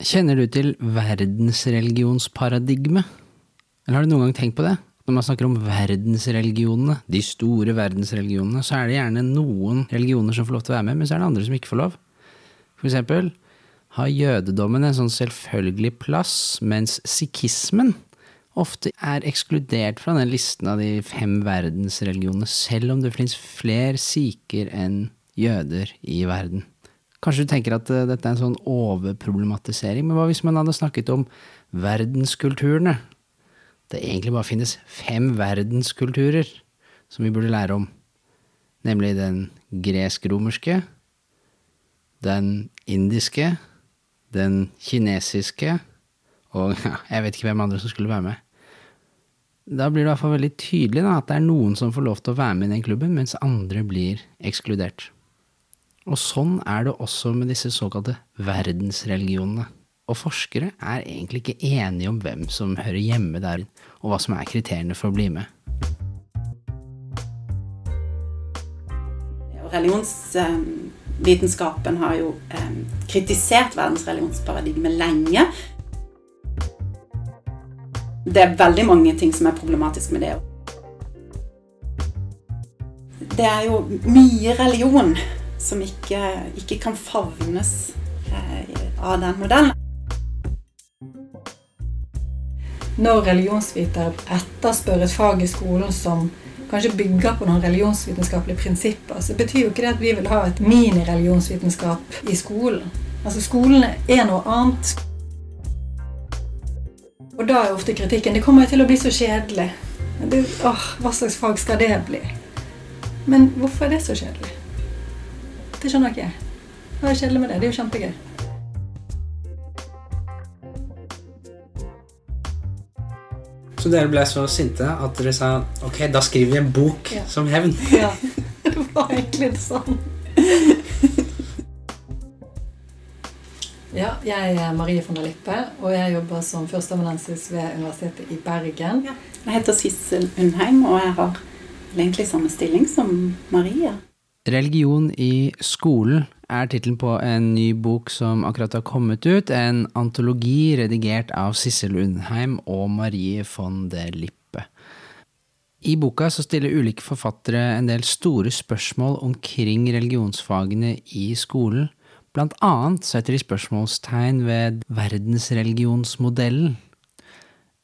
Kjenner du til verdensreligionsparadigme? Eller har du noen gang tenkt på det? Når man snakker om verdensreligionene, de store verdensreligionene, så er det gjerne noen religioner som får lov til å være med, men så er det andre som ikke får lov. For eksempel har jødedommen en sånn selvfølgelig plass, mens sikhismen ofte er ekskludert fra den listen av de fem verdensreligionene, selv om det finnes flere sikher enn jøder i verden. Kanskje du tenker at uh, dette er en sånn overproblematisering, men hva hvis man hadde snakket om verdenskulturene? Det egentlig bare finnes fem verdenskulturer som vi burde lære om, nemlig den gresk-romerske, den indiske, den kinesiske og ja, jeg vet ikke hvem andre som skulle være med. Da blir det i hvert fall veldig tydelig da, at det er noen som får lov til å være med i den klubben, mens andre blir ekskludert. Og sånn er det også med disse såkalte verdensreligionene. Og forskere er egentlig ikke enige om hvem som hører hjemme der, og hva som er kriteriene for å bli med. Religionsvitenskapen har jo kritisert verdensreligionsparadigmet lenge. Det er veldig mange ting som er problematisk med det. Det er jo mye religion som ikke, ikke kan favnes eh, av den modellen. Når religionsvitere etterspør et fag i skolen som kanskje bygger på noen religionsvitenskapelige prinsipper, så betyr jo ikke det at vi vil ha et mini-religionsvitenskap i skolen. Altså Skolen er noe annet. Og da er ofte kritikken det kommer til å bli så kjedelig. Det, åh, hva slags fag skal det bli? Men hvorfor er det så kjedelig? Det skjønner ikke jeg. Hva er kjedelig med det? Det er jo kjempegøy. Så dere ble så sinte at dere sa ok, da skriver vi en bok Ja. som hevn? Ja, det var egentlig sånn. Ja, jeg er Marie von der Lippe, og jeg jobber som førsteamanuensis ved Universitetet i Bergen. Jeg heter Sissel Undheim, og jeg har egentlig samme stilling som Maria. Religion i skolen er tittelen på en ny bok som akkurat har kommet ut. En antologi redigert av Sissel Undheim og Marie von der Lippe. I boka så stiller ulike forfattere en del store spørsmål omkring religionsfagene i skolen. Blant annet setter de spørsmålstegn ved verdensreligionsmodellen.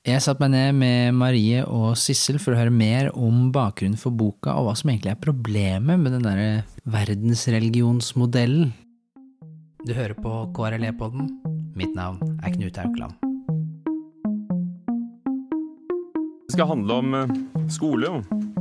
Jeg satte meg ned med Marie og Sissel for å høre mer om bakgrunnen for boka, og hva som egentlig er problemet med den derre verdensreligionsmodellen. Du hører på KRLE-podden. Mitt navn er Knut Aukland. Det skal handle om eh, skole, og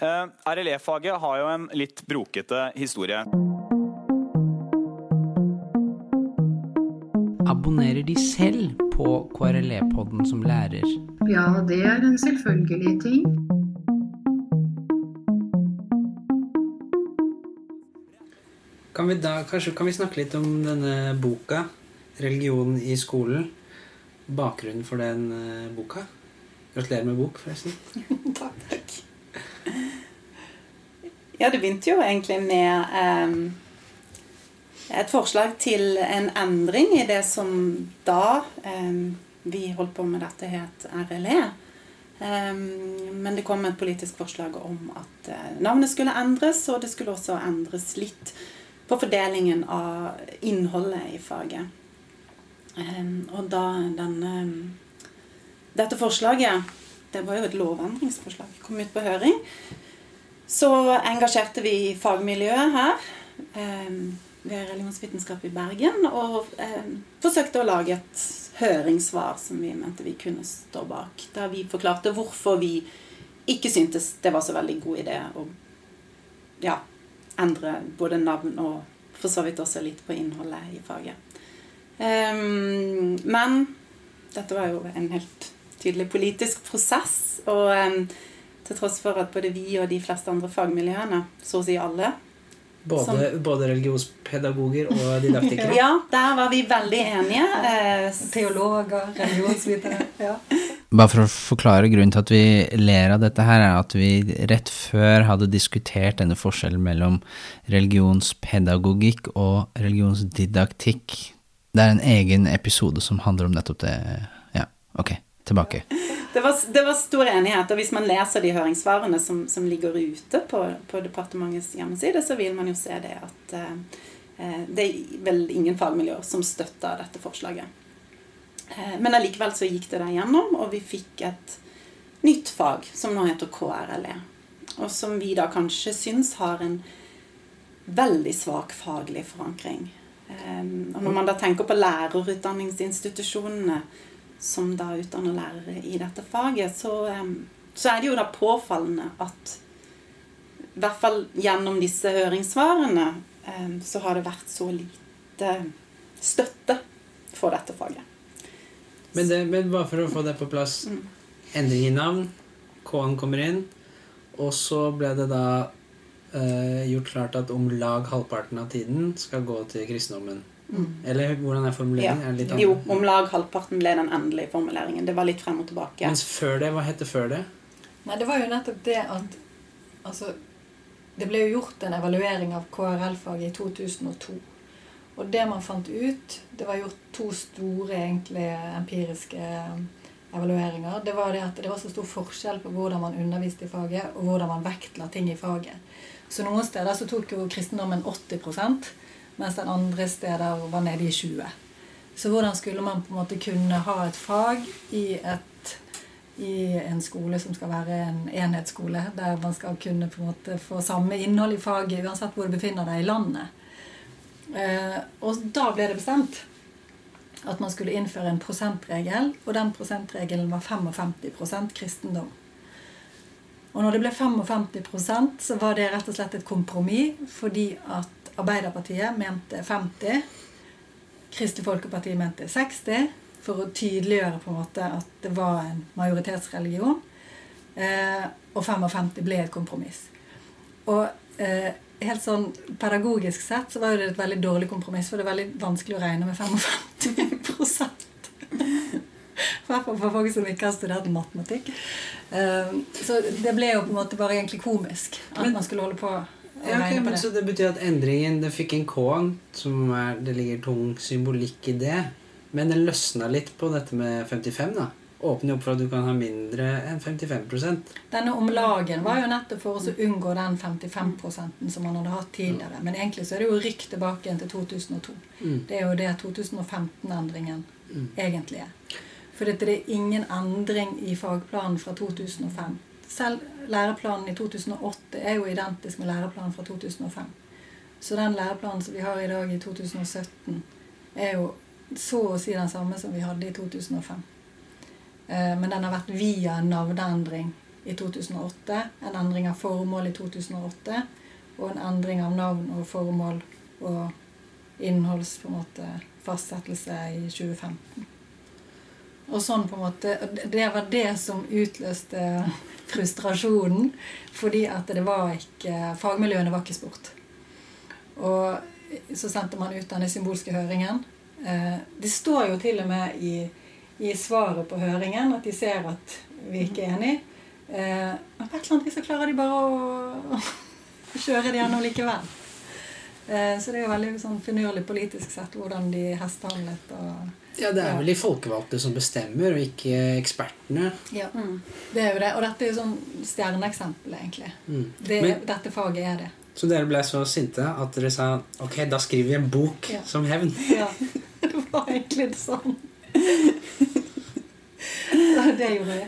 Eh, RLE-faget har jo en litt brokete historie. Abonnerer de selv på KRLE-podden som lærer? Ja, det er en selvfølgelig ting. Kan vi da, kanskje kan vi snakke litt om denne boka, 'Religion i skolen'? Bakgrunnen for den eh, boka? Gratulerer med bok, forresten. Takk. Ja, det begynte jo egentlig med em, et forslag til en endring i det som da em, vi holdt på med dette het RLE. Em, men det kom et politisk forslag om at eh, navnet skulle endres, og det skulle også endres litt på fordelingen av innholdet i faget. Em, og da denne Dette forslaget, det var jo et lovendringsforslag, kom ut på høring, så engasjerte vi fagmiljøet her em, ved Religionsvitenskap i Bergen og em, forsøkte å lage et høringssvar som vi mente vi kunne stå bak. Der vi forklarte hvorfor vi ikke syntes det var så veldig god idé å ja, endre både navn og for så vidt også litt på innholdet i faget. Um, men dette var jo en helt tydelig politisk prosess. Og um, til tross for at både vi og de fleste andre fagmiljøene, så å si alle Både, som- både religionspedagoger og didaktikere? Ja, der var vi veldig enige. Eh, Teologer, religionsvitere. Ja. Bare for å forklare grunnen til at vi ler av dette her, er at vi rett før hadde diskutert denne forskjellen mellom religionspedagogikk og religionsdidaktikk. Det er en egen episode som handler om nettopp det. Ja, ok, tilbake. Det var, det var stor enighet, og hvis man leser de høringssvarene som, som ligger ute på, på departementets hjemmeside, så vil man jo se det at eh, eh, det er vel ingen fagmiljøer som støtter dette forslaget. Eh, men allikevel så gikk det der gjennom, og vi fikk et nytt fag som nå heter KRLE. Og som vi da kanskje syns har en veldig svak faglig forankring. Eh, og når man da tenker på lærerutdanningsinstitusjonene som da utdanner lærere i dette faget, så, så er det jo da påfallende at i hvert fall gjennom disse høringssvarene så har det vært så lite støtte for dette faget. Men, det, men bare for å få det på plass. Endring i navn. K-en kommer inn. Og så ble det da eh, gjort klart at om lag halvparten av tiden skal gå til kristendommen. Mm. Eller hvordan er Ja. formuleringen? Er litt Jo, om lag halvparten ble den endelige formuleringen. Det var litt frem og tilbake. Mens før det, hva het det før det? Nei, det var jo nettopp det at Altså, det ble jo gjort en evaluering av KRL-faget i 2002. Og det man fant ut Det var gjort to store egentlig empiriske eh, evalueringer. Det var det at det var så stor forskjell på hvordan man underviste i faget, og hvordan man vektla ting i faget. Så noen steder så tok jo kristendommen 80 mens den andre steder var nede i 20 Så hvordan skulle man på en måte kunne ha et fag i et i en skole som skal være en enhetsskole, der man skal kunne på en måte få samme innhold i faget uansett hvor du befinner deg i landet. Eh, og da ble det bestemt at man skulle innføre en prosentregel, og den prosentregelen var 55% kristendom. Og når det ble 55% så var det rett og slett et kompromiss, fordi at Arbeiderpartiet mente 50, Kristelig Folkeparti mente 60, for å tydeliggjøre på en måte at det var en majoritetsreligion. Eh, og 55 ble et kompromiss. Og eh, helt sånn pedagogisk sett så var det et veldig dårlig kompromiss, for det er veldig vanskelig å regne med 55 I hvert fall for folk som ikke har studert matematikk. Eh, så det ble jo på en måte bare egentlig komisk at man skulle holde på Ja, okay, men det. Så det betyr at endringen Det fikk en K-en, som er, det ligger tung symbolikk i det. Men den løsna litt på dette med 55, da. Åpner opp for at du kan ha mindre enn 55 Denne omlagen var jo nettopp for å unngå den 55 som man hadde hatt tidligere. Men egentlig så er det jo rykk tilbake igjen til 2002. Mm. Det er jo det 2015-endringen Mm. egentlig er. For det er ingen endring i fagplanen fra 2005. Selv læreplanen i 2008 er jo identisk med læreplanen fra 2005. Så den læreplanen som vi har i dag i 2017, er jo så å si den samme som vi hadde i 2005. Eh, Men den har vært via en navneendring i 2008, en endring av formål i 2008, og en endring av navn og formål og innholds i 2015. Og sånn på en måte, det- var det som utløste frustrasjonen, fordi at det var ikke Fagmiljøene var ikke spurt. Og så sendte man ut denne symbolske høringen. Eh, Det står jo til og med i, i svaret på høringen at de ser at vi ikke er enige. Eh, Men på et eller annet vis så klarer de bare å, å kjøre det gjennom likevel. Eh, Så det er jo veldig sånn finurlig politisk sett hvordan de hestehandlet. og Ja, det er vel de folkevalgte som bestemmer, og ikke ekspertene. Ja, det er jo det. Og dette er jo sånn stjerneeksempel, egentlig. Mm. Det, Men- dette faget er det. Så dere ble så sinte at dere sa ok, da skriver vi en bok Ja. som hevn. Ja, det var egentlig sånn. Det gjorde vi.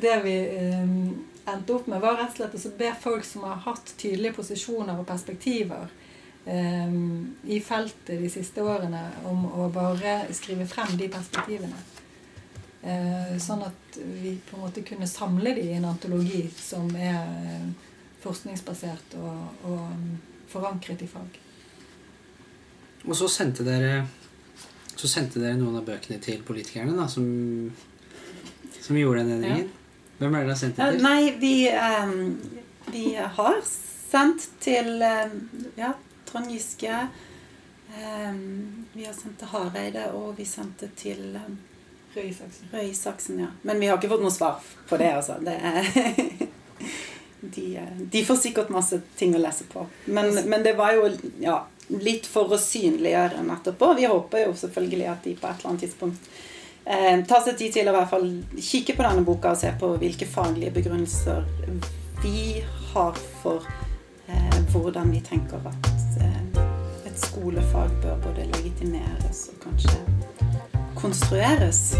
Det vi um, endte opp med, var rett og slett å be folk som har hatt tydelige posisjoner og perspektiver i feltet de siste årene, om å bare skrive frem de perspektivene. Eh, sånn at vi på en måte kunne samle de i en antologi som er eh, forskningsbasert og, og mm, forankret i fag. Og så sendte dere Så sendte dere noen av bøkene til politikerne da, som, som gjorde den endringen. Hvem er det dere har sendt det til? nei, vi, um, vi har sendt til um, ja, Trond Giske. ehm, vi har sendt til Hareide, og vi sendte til ehm, Røe Isaksen. Ja. Men vi har ikke fått noe svar på det, altså. Det de, eh, de får sikkert masse ting å lese på. Men, men det var jo ja, litt for å synliggjøre nettopp. Og vi håper jo selvfølgelig at de på et eller annet tidspunkt eh, tar seg tid til å i hvert fall kikke på denne boka og se på hvilke faglige begrunnelser vi har for eh, hvordan vi tenker at skolefag bør både legitimeres og kanskje konstrueres.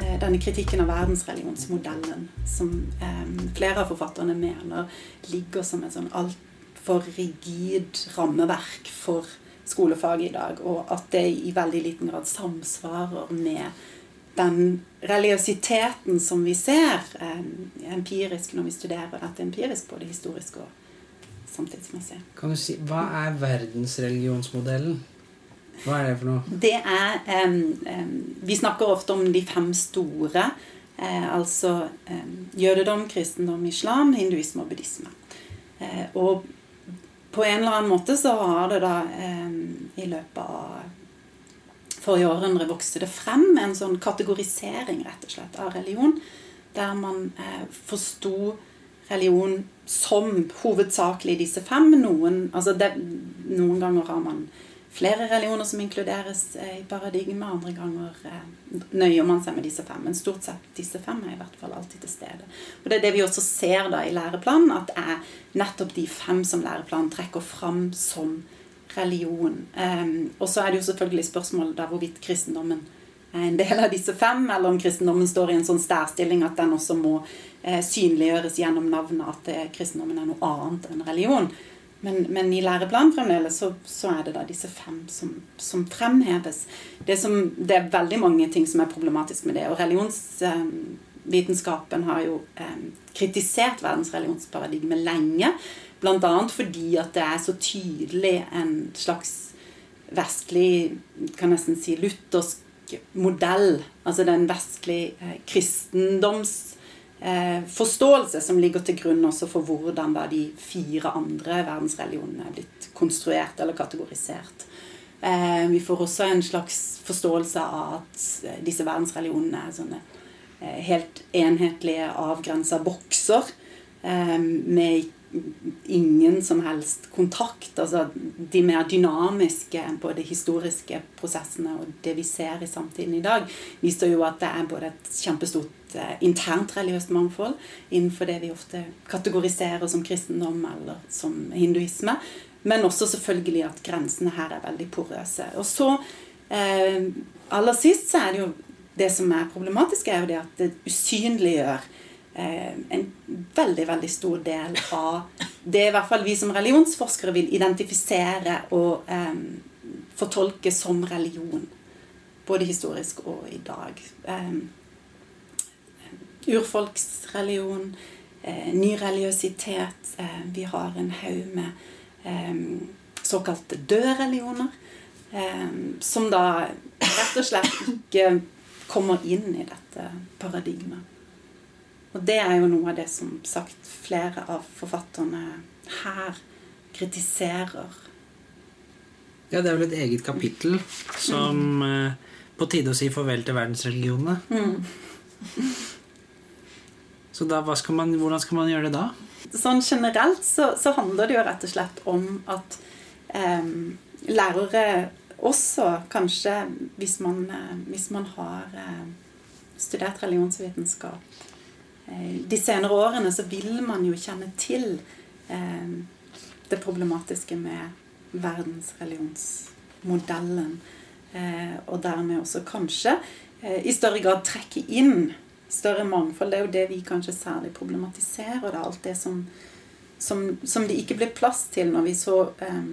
Eh, Denne kritikken av verdensreligionsmodellen som eh, flere av forfatterne mener ligger som et sånn altfor rigid rammeverk for skolefaget i dag, og at det i veldig liten grad samsvarer med den religiøsiteten som vi ser eh, empirisk når vi studerer dette empirisk, både historisk og samtidsmessig. Kan du si, Hva er verdensreligionsmodellen? Hva er det for noe? Det er Vi snakker ofte om de fem store. Eh, altså jødedom, kristendom, islam, hinduisme og buddhisme. Eh, og på en eller annen måte så har det da i løpet av forrige århundre vokste det frem en sånn kategorisering rett og slett av religion. Der man eh, forsto religion som hovedsakelig disse fem. Noen, altså det, noen ganger har man flere religioner som inkluderes eh, i paradigmet. Andre ganger eh, nøyer man seg med disse fem. Men stort sett disse fem er i hvert fall alltid til stede. Og Det er det vi også ser da i læreplanen, at det er nettopp de fem som læreplanen trekker fram som religion. Um, og så er det jo selvfølgelig spørsmålet der hvorvidt kristendommen er en del av disse fem, eller om kristendommen står i en sånn særstilling at den også må eh, synliggjøres gjennom navnet at det, kristendommen er noe annet enn religion. Men, men i læreplanen fremdeles så, så er det da disse fem som, som fremheves. Det, som, det er veldig mange ting som er problematisk med det. Og religionsvitenskapen har jo eh, kritisert verdensreligionsparadigmet lenge. Annet fordi at det er så tydelig en slags vestlig, kan nesten si luthersk modell. Altså den vestlige eh, kristendomsforståelse som ligger til grunn også for hvordan da de fire andre verdensreligionene er blitt konstruert eller kategorisert. Eh, vi får også en slags forståelse av at eh, disse verdensreligionene er sånne eh, helt enhetlige, avgrensa bokser eh, med ingen som helst kontakt. Altså de mer dynamiske, både historiske prosessene og det vi ser i samtiden i dag, viser jo at det er både et kjempestort eh, internt religiøst mangfold innenfor det vi ofte kategoriserer som kristendom eller som hinduisme, men også selvfølgelig at grensene her er veldig porøse. Og så, eh, aller sist, så er det jo det som er problematisk, er jo det at det usynliggjør en veldig, veldig stor del av det i hvert fall vi som religionsforskere vil identifisere og eh, fortolke som religion. Både historisk og i dag. Eh, urfolksreligion, eh, ny religiøsitet. Eh, vi har en haug med eh, såkalte døde religioner. Eh, som da rett og slett ikke kommer inn i dette paradigmet. Og det er jo noe av det som sagt flere av forfatterne her kritiserer. Ja, det er vel et eget kapittel som eh, På tide å si farvel til verdensreligionene. Mm. Så da, skal man, hvordan skal man gjøre det da? Sånn generelt så, så handler det jo rett og slett om at eh, lærere også kanskje, hvis man, eh, hvis man har eh, studert religionsvitenskap de senere årene, så vil man jo kjenne til eh, det problematiske med verdensreligionsmodellen. Eh, og dermed også kanskje eh, i større grad trekke inn større mangfold. Det er jo det vi kanskje særlig problematiserer. Det er alt det som, som, som det ikke blir plass til når vi så eh,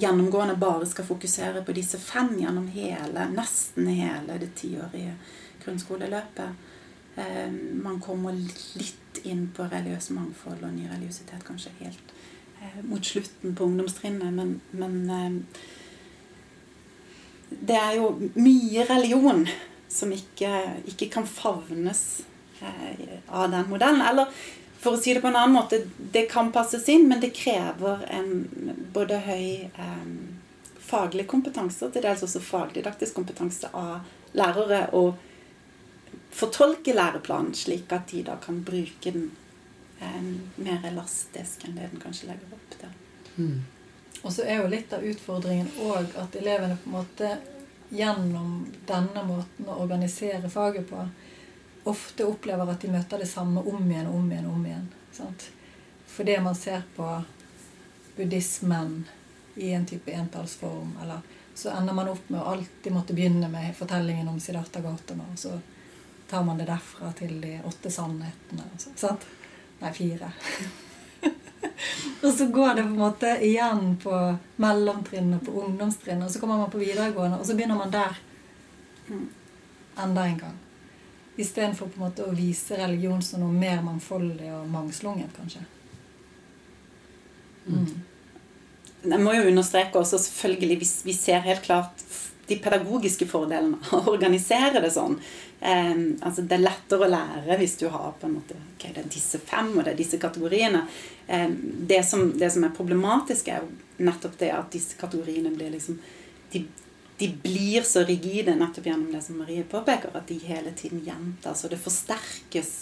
gjennomgående bare skal fokusere på disse fem gjennom hele, nesten hele det tiårige grunnskoleløpet. Eh, man kommer litt inn på religiøst mangfold og ny religiøsitet kanskje helt eh, mot slutten på ungdomstrinnet, men, men eh, det er jo mye religion som ikke, ikke kan favnes av den modellen. Eller for å si det på en annen måte, det kan passes inn, men det krever en både høy eh, faglig kompetanse, og til dels også fagdidaktisk kompetanse av lærere, å fortolke læreplanen slik at de da kan bruke den eh, mer elastisk enn det den kanskje legger opp til. Mm. Og så er jo litt av utfordringen òg at elevene på en måte gjennom denne måten å organisere faget på ofte opplever at de møter det samme om igjen og om igjen. om igjen. Sant? Fordi man ser på buddhismen i en type entallsform, eller så ender man opp med å alltid måtte begynne med fortellingen om Siddhartha Gautama, og så tar man det derfra til de åtte sannhetene. Sant? Nei, fire. og så går det på en måte igjen på mellomtrinnet, på ungdomstrinnet, og så kommer man på videregående, og så begynner man der. Enda en gang. Istedenfor på en måte å vise religion som noe mer mangfoldig og mangslungent, kanskje. Mm. Jeg må jo understreke også selvfølgelig hvis vi ser helt klart de pedagogiske fordelene av å organisere det sånn. Um, altså det er lettere å lære hvis du har på en måte ok, det er disse fem og det er disse kategoriene. Um, det, som, det, som, er problematisk, er jo nettopp det at disse kategoriene blir liksom de, de, blir så rigide nettopp gjennom det som Marie påpeker, at de hele tiden gjentas, og det forsterkes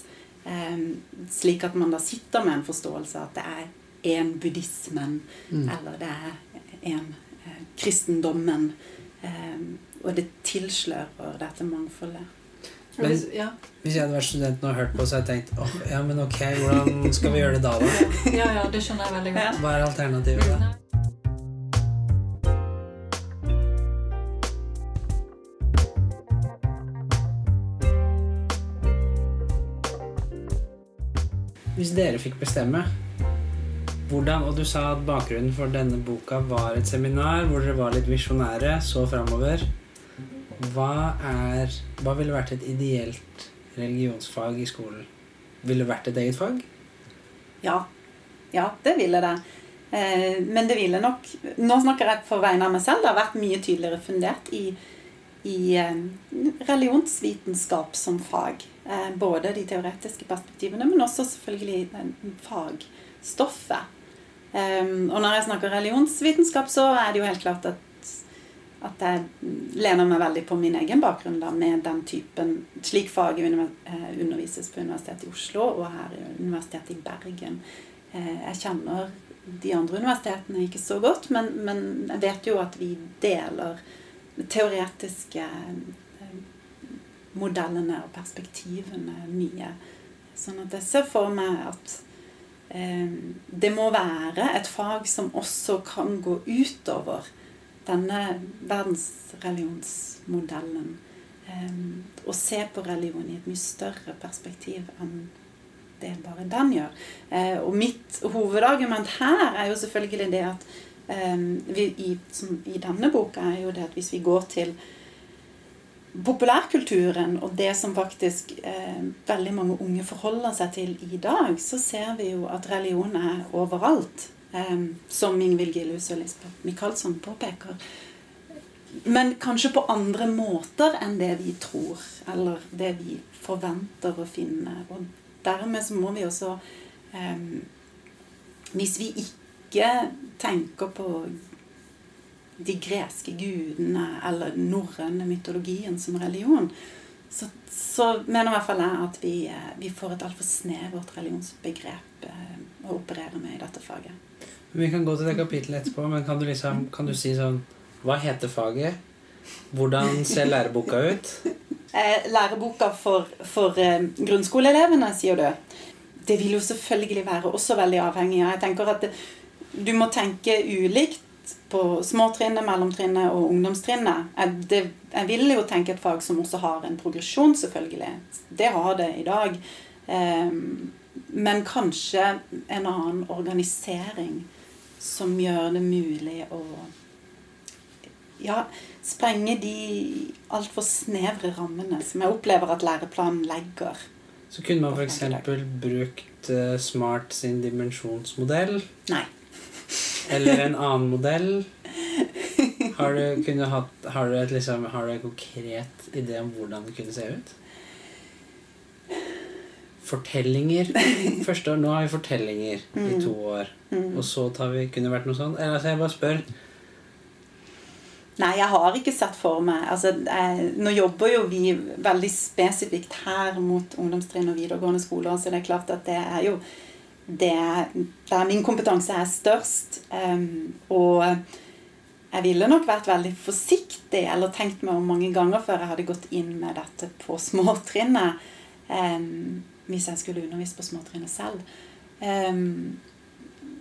Um, slik at man da sitter med en forståelse av at det er en buddhismen, mm. eller det er en eh, kristendommen. Um, og det tilslører dette mangfoldet. Men hvis, ja. hvis jeg hadde vært student nå og hørt på, så hadde jeg tenkt åh, ja, men ok, hvordan skal vi gjøre det da, da? Ja, ja, det skjønner jeg veldig godt. Hva er alternativet da? Hvis dere fikk bestemme hvordan, og du sa at bakgrunnen for denne boka var et seminar hvor dere var litt visjonære, så framover. Hva, hva ville vært et ideelt religionsfag i skolen? Ville vært et eget fag? Ja. Ja, det ville det. Eh, men det ville nok Nå snakker jeg på vegne av meg selv. Det har vært mye tydeligere fundert i, i eh, religionsvitenskap som fag. Eh, både de teoretiske perspektivene, men også selvfølgelig fagstoffet. Um, og når jeg snakker religionsvitenskap, så er det jo helt klart at, at jeg lener meg veldig på min egen bakgrunn da, med den typen Slik faget eh, undervises på Universitetet i Oslo og her i Universitetet i Bergen. Uh, jeg kjenner de andre universitetene ikke så godt, men, men jeg vet jo at vi deler teoretiske uh, modellene og perspektivene mye. Sånn at jeg ser for meg at Eh, det må være et fag som også kan gå utover denne verdensreligionsmodellen. Og eh, se på religion i et mye større perspektiv enn det bare den gjør. Eh, og mitt hovedargument her er jo selvfølgelig det at vi, i, som i denne boka er jo det at hvis vi går til populærkulturen og det som faktisk eh, veldig mange unge forholder seg til i dag, så ser vi jo at religion er overalt. Eh, som Ingvild Gillhus og Lisbeth Michaelsson påpeker. Men kanskje på andre måter enn det vi tror, eller det vi forventer å finne. Og dermed så må vi også eh, Hvis vi ikke tenker på de greske gudene eller norrøne mytologien som religion, så, så, mener i hvert fall jeg at vi, eh, vi får et altfor snevert religionsbegrep eh, å operere med i dette faget. Vi kan gå til det kapittelet etterpå, men kan du, liksom, kan du si sånn Hva heter faget? Hvordan ser læreboka ut? Eh, læreboka for, for grunnskoleelevene, sier du. Det vil jo selvfølgelig være også veldig avhengig av Jeg tenker at det, du må tenke ulikt på småtrinnet, mellomtrinnet og ungdomstrinnet. Jeg, jeg vil jo tenke et fag som også har en progresjon, selvfølgelig. Det har det i dag. Um, men kanskje en annen organisering som gjør det mulig å ja, sprenge de altfor snevre rammene som jeg opplever at læreplanen legger Så kunne man f.eks. brukt eh, Smart sin dimensjonsmodell. Nei. Eller en annen modell. Har du, hatt, har du, et, liksom, har du en konkret idé om hvordan det kunne se ut? Fortellinger. Første år, Nå har vi fortellinger i Mm. to år. Mm. Og så tar vi, kunne det vært noe sånt? Eller, altså, jeg bare spør. Nei, jeg har ikke sett for meg altså, jeg, Nå jobber jo vi veldig spesifikt her mot ungdomstrinn og videregående skoler, så det er klart at det er jo det der min kompetanse er størst. Um, og jeg ville nok vært veldig forsiktig, eller tenkt meg om mange ganger før jeg hadde gått inn med dette på småtrinnet. Um, hvis jeg skulle undervist på småtrinnet selv. Um,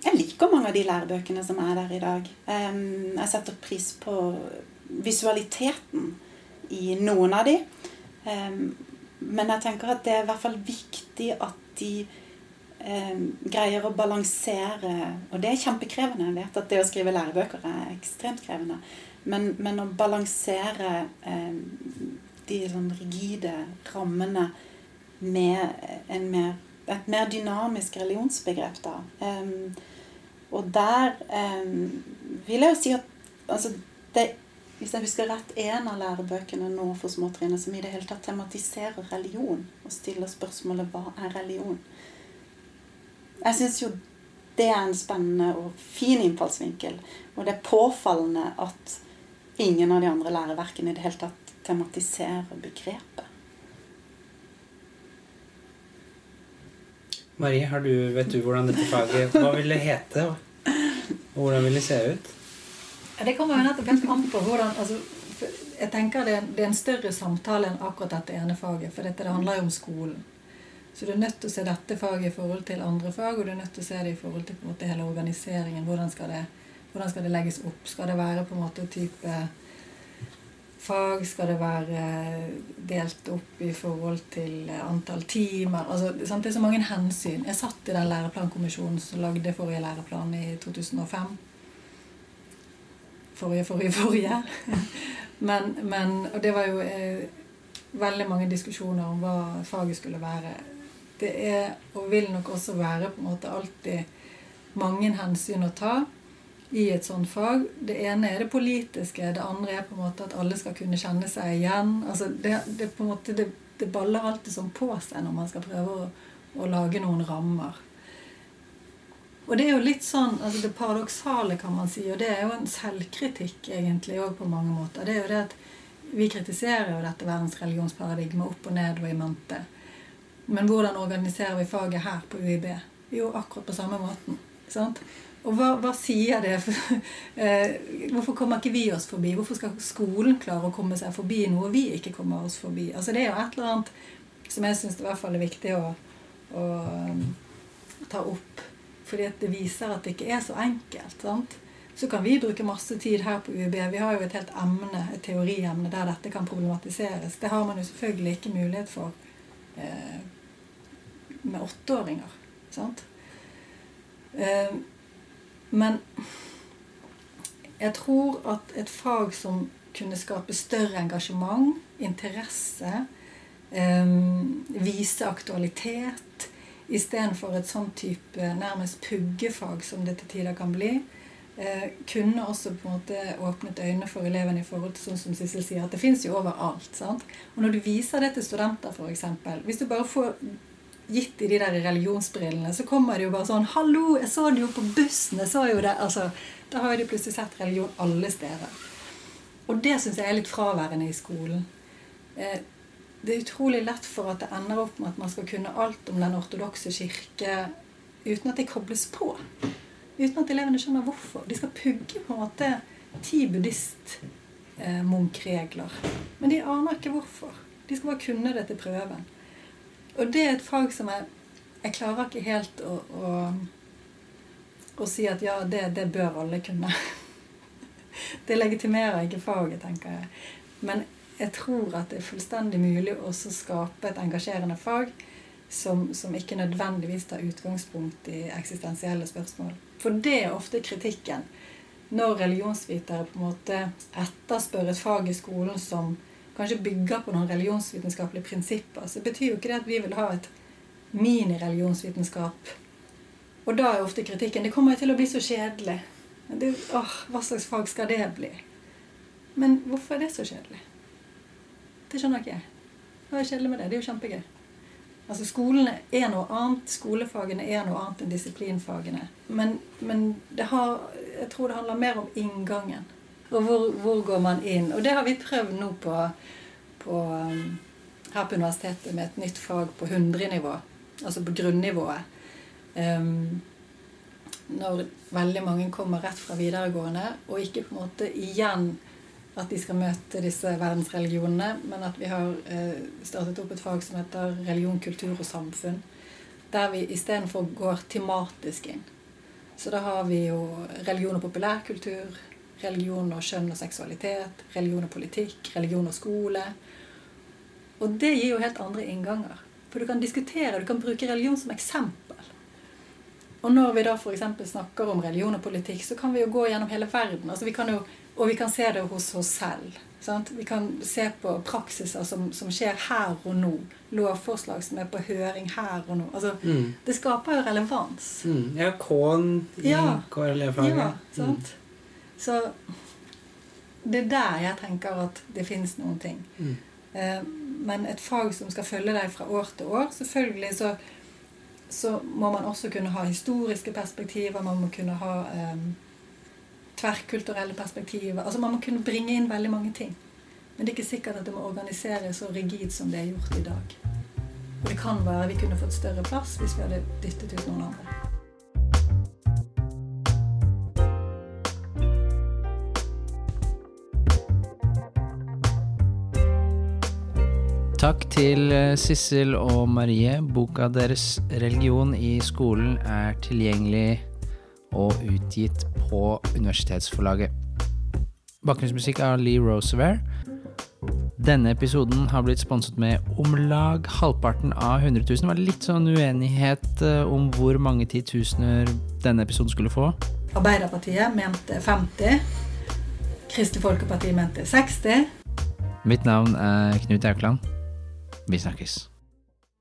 jeg liker mange av de lærebøkene som er der i dag. Jeg setter pris på visualiteten i noen av de. Men jeg tenker at det er i hvert fall viktig at de em, greier å balansere Og det er kjempekrevende. Jeg vet at det å skrive lærebøker er ekstremt krevende. Men, men å balansere eh, de sånn rigide rammene med mer, et mer dynamisk religionsbegrep, da. Eh, og der em, vil jeg jo si at altså, det, Hvis jeg husker rett, en av lærebøkene nå for småtrinnet som i det hele tatt tematiserer religion og stiller spørsmålet hva er religion? Jeg syns jo det er en spennende og fin innfallsvinkel. Og det er påfallende at ingen av de andre læreverkene i det hele tatt tematiserer begrepet. Marie, har du, vet du hvordan dette faget Hva vil det hete? Og hvordan vil det se ut? Ja, Det kommer jo nettopp helt an på hvordan altså, Jeg tenker det det er en større samtale enn akkurat dette ene faget. For dette det handler jo om skolen. Så du er nødt til å se dette faget i forhold til andre fag, og du er nødt til å se det i forhold til måte, hele organiseringen. Hvordan skal, det, hvordan skal det legges opp? Skal det være på en måte type fag? Skal det være delt opp i forhold til antall timer? Altså, sant? Det er så mange hensyn. Jeg satt i den læreplankommisjonen som lagde forrige læreplan i 2005 forrige, forrige, forrige. Men, men, og det var jo eh, veldig mange diskusjoner om hva faget skulle være. Det er, og vil nok også være, på en måte alltid mange hensyn å ta i et sånt fag. Det ene er det politiske, det andre er på en måte at alle skal kunne kjenne seg igjen. Altså det, det, på en måte, det, det baller alltid sånn på seg når man skal prøve å, å lage noen rammer. Og det er jo litt sånn, altså det paradoksale, kan man si, og det er jo en selvkritikk egentlig òg på mange måter. Det er jo det at vi kritiserer jo dette verdens religionsparadigme opp og ned og i mente. Men hvordan organiserer vi faget her på UiB? Jo, akkurat på samme måten. Sant? Og hva, hva sier det? Eh, Hvorfor kommer ikke vi oss forbi? Hvorfor skal skolen klare å komme seg forbi noe vi ikke kommer oss forbi? Altså Det er jo et eller annet som jeg syns er viktig å, å um, ta opp. Fordi det viser at det ikke er så enkelt. sant? Så kan vi bruke masse tid her på UiB. Vi har jo et helt emne, et teoriemne der dette kan problematiseres. Det har man jo selvfølgelig ikke mulighet for eh, med åtteåringer. sant? Eh, men jeg tror at et fag som kunne skape større engasjement, interesse, eh, vise aktualitet, istedenfor et sånn type nærmest puggefag som det til tider kan bli, eh, kunne også på en måte åpnet øynene for elevene i forhold til sånn som Sissel sier, at det fins jo overalt. sant? Og når du viser det til studenter, f.eks. Hvis du bare får gitt i de der religionsbrillene, så kommer det jo bare sånn 'Hallo, jeg så det jo på bussen!' jeg så jo det, altså, Da har de plutselig sett religion alle steder. Og det syns jeg er litt fraværende i skolen. Eh, det er utrolig lett for at det ender opp med at man skal kunne alt om den ortodokse kirke uten at det kobles på. Uten at elevene skjønner hvorfor. De skal pugge på en måte ti buddhistmunkregler. Men de aner ikke hvorfor. De skal bare kunne det til prøven. Og det er et fag som jeg Jeg klarer ikke helt å, å, å si at ja, det, det bør alle kunne. det legitimerer ikke faget, tenker jeg. Men jeg tror at det er fullstendig mulig å skape et engasjerende fag som, som ikke nødvendigvis tar utgangspunkt i eksistensielle spørsmål. For det er ofte kritikken. Når religionsvitere på en måte etterspør et fag i skolen som kanskje bygger på noen religionsvitenskapelige prinsipper, så betyr jo ikke det at vi vil ha et mini-religionsvitenskap. Og da er ofte kritikken det kommer jo til å bli så kjedelig. Det, åh, hva slags fag skal det bli? Men hvorfor er det så kjedelig? Det skjønner ikke jeg. Hva er kjedelig med det? Det er jo kjempegøy. Altså Skolene er noe annet. Skolefagene er noe annet enn disiplinfagene. Men, men har, jeg tror det handler mer om inngangen. Og hvor, hvor, går man inn? Og det har vi prøvd nå på, på um, her på universitetet med et nytt fag på 100-nivå. Altså på grunnivået. Um, når veldig mange kommer rett fra videregående, og ikke på en måte igjen at de skal møte disse verdensreligionene, men at vi har eh, startet opp et fag som heter religion, kultur og samfunn. Der vi istedenfor går tematisk inn. Så da har vi jo religion og populærkultur, religion og kjønn og seksualitet, religion og politikk, religion og skole. Og det gir jo helt andre innganger. For du kan diskutere, du kan bruke religion som eksempel. Og når vi da f.eks. snakker om religion og politikk, så kan vi jo gå gjennom hele verden. Altså vi jo, og vi kan se det hos oss selv. Sant? Vi kan se på praksiser som, som, skjer her og nå. Lovforslag som er på høring her og nå. Altså, mm. Det skaper jo relevans. Mm. Ja, K-en i ja, KRLE-faget. Ja, sant? Mm. Så det er der jeg tenker at det finnes noen ting. Mm. Eh, men et fag som skal følge deg fra år til år Selvfølgelig så så må man også kunne ha historiske perspektiver. Man må kunne ha um, tverrkulturelle perspektiver. Altså Man må kunne bringe inn veldig mange ting. Men det er ikke sikkert at det må organiseres så rigid som det er gjort i dag. Og det kan være vi kunne fått større plass hvis vi hadde dyttet ut noen andre. Takk til eh, Sissel og Marie. Boka deres 'Religion i skolen' er tilgjengelig og utgitt på universitetsforlaget. Bakgrunnsmusikk av Lee Rosevere Denne episoden har blitt sponset med om lag halvparten av 100 000. Det var litt sånn uenighet eh, om hvor mange titusener denne episoden skulle få. Arbeiderpartiet mente 50. Kristelig Folkeparti mente 60. Mitt navn er Knut Aukland. Vi snakkes.